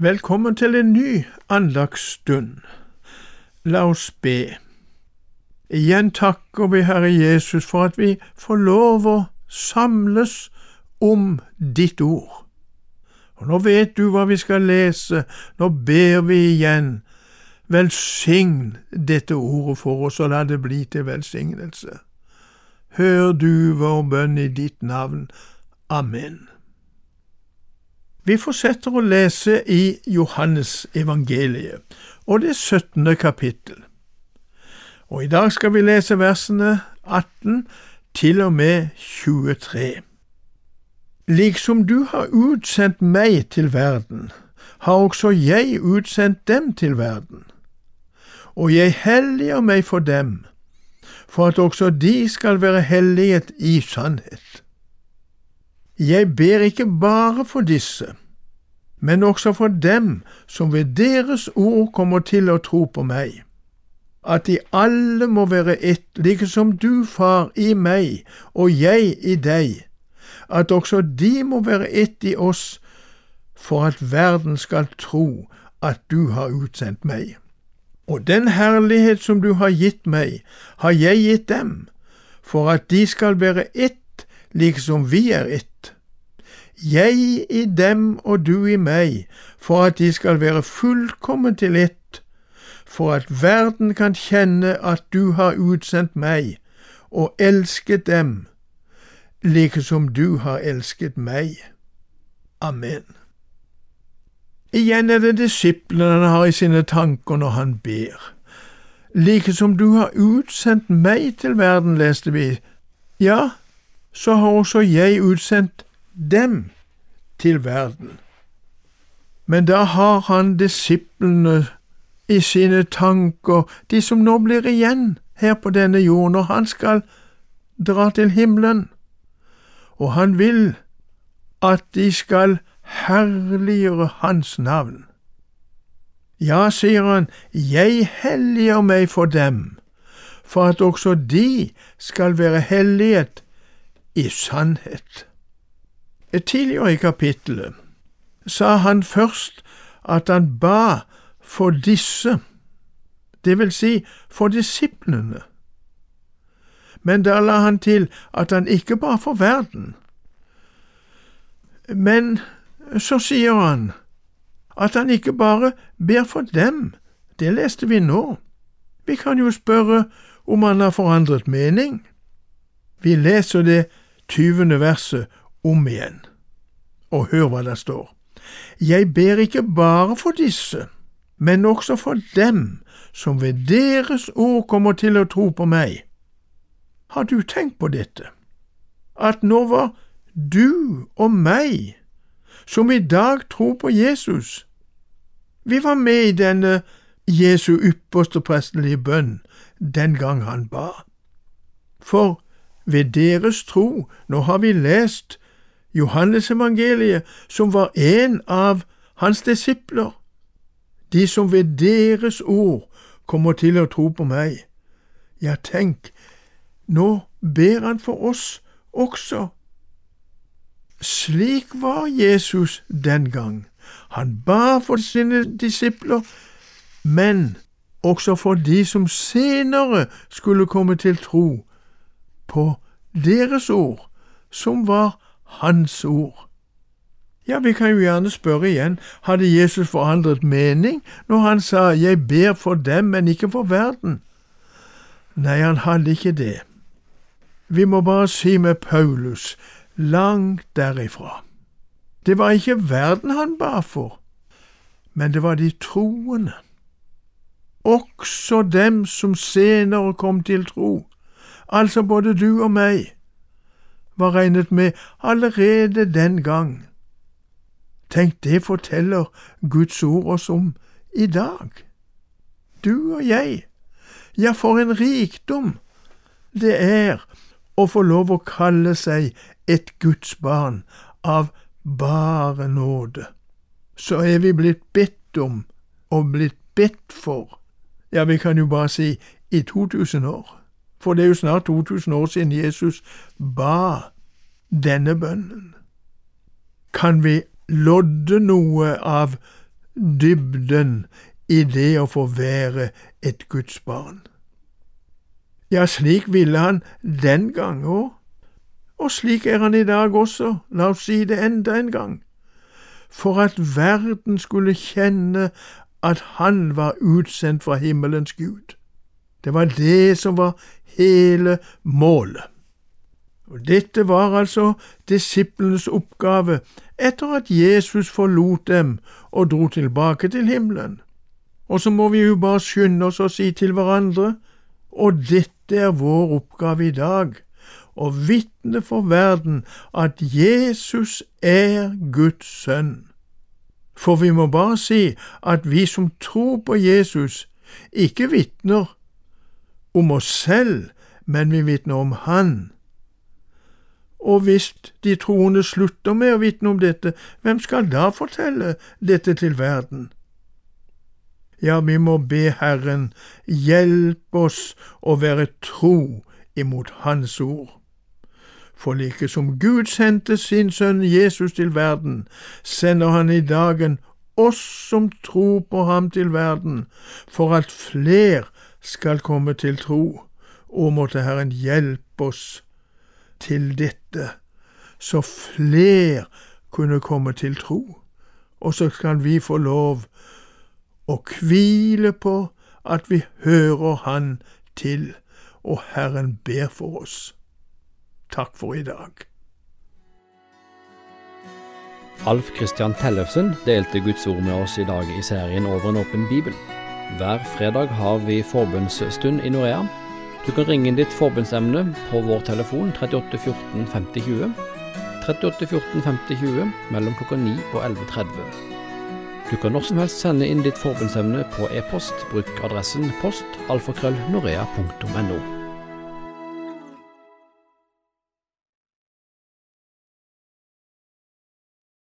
Velkommen til en ny andagsstund. La oss be. Igjen takker vi Herre Jesus for at vi får lov å samles om ditt ord. Og nå vet du hva vi skal lese, nå ber vi igjen. Velsign dette ordet for oss, og la det bli til velsignelse. Hør du vår bønn i ditt navn. Amen. Vi fortsetter å lese i Johannes evangeliet, og det 17. kapittel. Og i dag skal vi lese versene 18 til og med 23. Liksom du har utsendt meg til verden, har også jeg utsendt dem til verden. Og jeg helliger meg for dem, for at også de skal være helliget i sannhet. Jeg ber ikke bare for disse, men også for dem som ved deres ord kommer til å tro på meg, at de alle må være ett, like som du, Far, i meg og jeg i deg, at også de må være ett i oss, for at verden skal tro at du har utsendt meg. Og den herlighet som du har gitt meg, har jeg gitt dem, for at de skal være ett, liksom vi er ett jeg i dem og du i meg, for at de skal være fullkommen til ett, for at verden kan kjenne at du har utsendt meg og elsket dem, like som du har elsket meg. Amen. Igjen er det disiplene han har i sine tanker når han ber. Like som du har utsendt meg til verden, leste vi, ja, så har også jeg utsendt dem til verden. Men da har han disiplene i sine tanker, de som nå blir igjen her på denne jord, når han skal dra til himmelen. Og han vil at de skal herliggjøre hans navn. Ja, sier han, jeg helliger meg for dem, for at også de skal være helliget i sannhet. Tidligere i kapittelet sa han først at han ba for disse, det vil si for disiplene. Men da la han til at han ikke ba for verden. Men så sier han at han ikke bare ber for dem, det leste vi nå. Vi kan jo spørre om han har forandret mening. Vi leser det tyvende verset om igjen. Og hør hva det står. Jeg ber ikke bare for disse, men også for dem som ved deres ord kommer til å tro på meg. Har du tenkt på dette? At nå var du og meg, som i dag tror på Jesus, vi var med i denne Jesu ypperste prestelige bønn den gang han ba. For ved deres tro, nå har vi lest Johannesevangeliet, som var en av hans disipler, de som ved deres ord kommer til å tro på meg. Ja, tenk, nå ber han for oss også. Slik var Jesus den gang. Han ba for sine disipler, men også for de som senere skulle komme til tro på deres ord, som var hans ord. Ja, vi kan jo gjerne spørre igjen, hadde Jesus forandret mening når han sa Jeg ber for dem, men ikke for verden? Nei, han hadde ikke det. Vi må bare si med Paulus, langt derifra. Det var ikke verden han ba for, men det var de troende. Også dem som senere kom til tro, altså både du og meg var regnet med allerede den gang. Tenk, det forteller Guds ord oss om i dag. Du og jeg. Ja, for en rikdom det er å få lov å kalle seg et Guds barn av bare nåde. Så er vi blitt bedt om og blitt bedt for, ja, vi kan jo bare si i 2000 år. For det er jo snart 2000 år siden Jesus ba denne bønnen. Kan vi lodde noe av dybden i det å få være et Guds barn. Ja, slik ville han den gang òg, og slik er han i dag også, la oss si det enda en gang, for at verden skulle kjenne at han var utsendt fra himmelens Gud. Det var det som var hele målet. Og Dette var altså disiplenes oppgave etter at Jesus forlot dem og dro tilbake til himmelen. Og så må vi jo bare skynde oss å si til hverandre, og dette er vår oppgave i dag, å vitne for verden at Jesus er Guds sønn. For vi må bare si at vi som tror på Jesus, ikke vitner om oss selv, men vi vitner om Han. Og hvis de troende slutter med å vitne om dette, hvem skal da fortelle dette til verden? Ja, vi må be Herren hjelpe oss å være tro imot Hans ord. For like som Gud sendte sin sønn Jesus til verden, sender han i dagen oss som tror på ham til verden, for at fler skal komme til tro, og måtte Herren hjelpe oss til dette, så fler kunne komme til tro, og så skal vi få lov å hvile på at vi hører Han til, og Herren ber for oss. Takk for i dag. Alf Christian Tellefsen delte Guds ord med oss i dag i serien Over en åpen bibel. Hver fredag har vi forbundsstund i Norea. Du kan ringe inn ditt forbundsemne på vår telefon 38 14 50 20. 38 14 50 20 mellom klokka 9 og 11.30. Du kan når som helst sende inn ditt forbundsemne på e-post. Bruk adressen post alfakrøllnorea.no.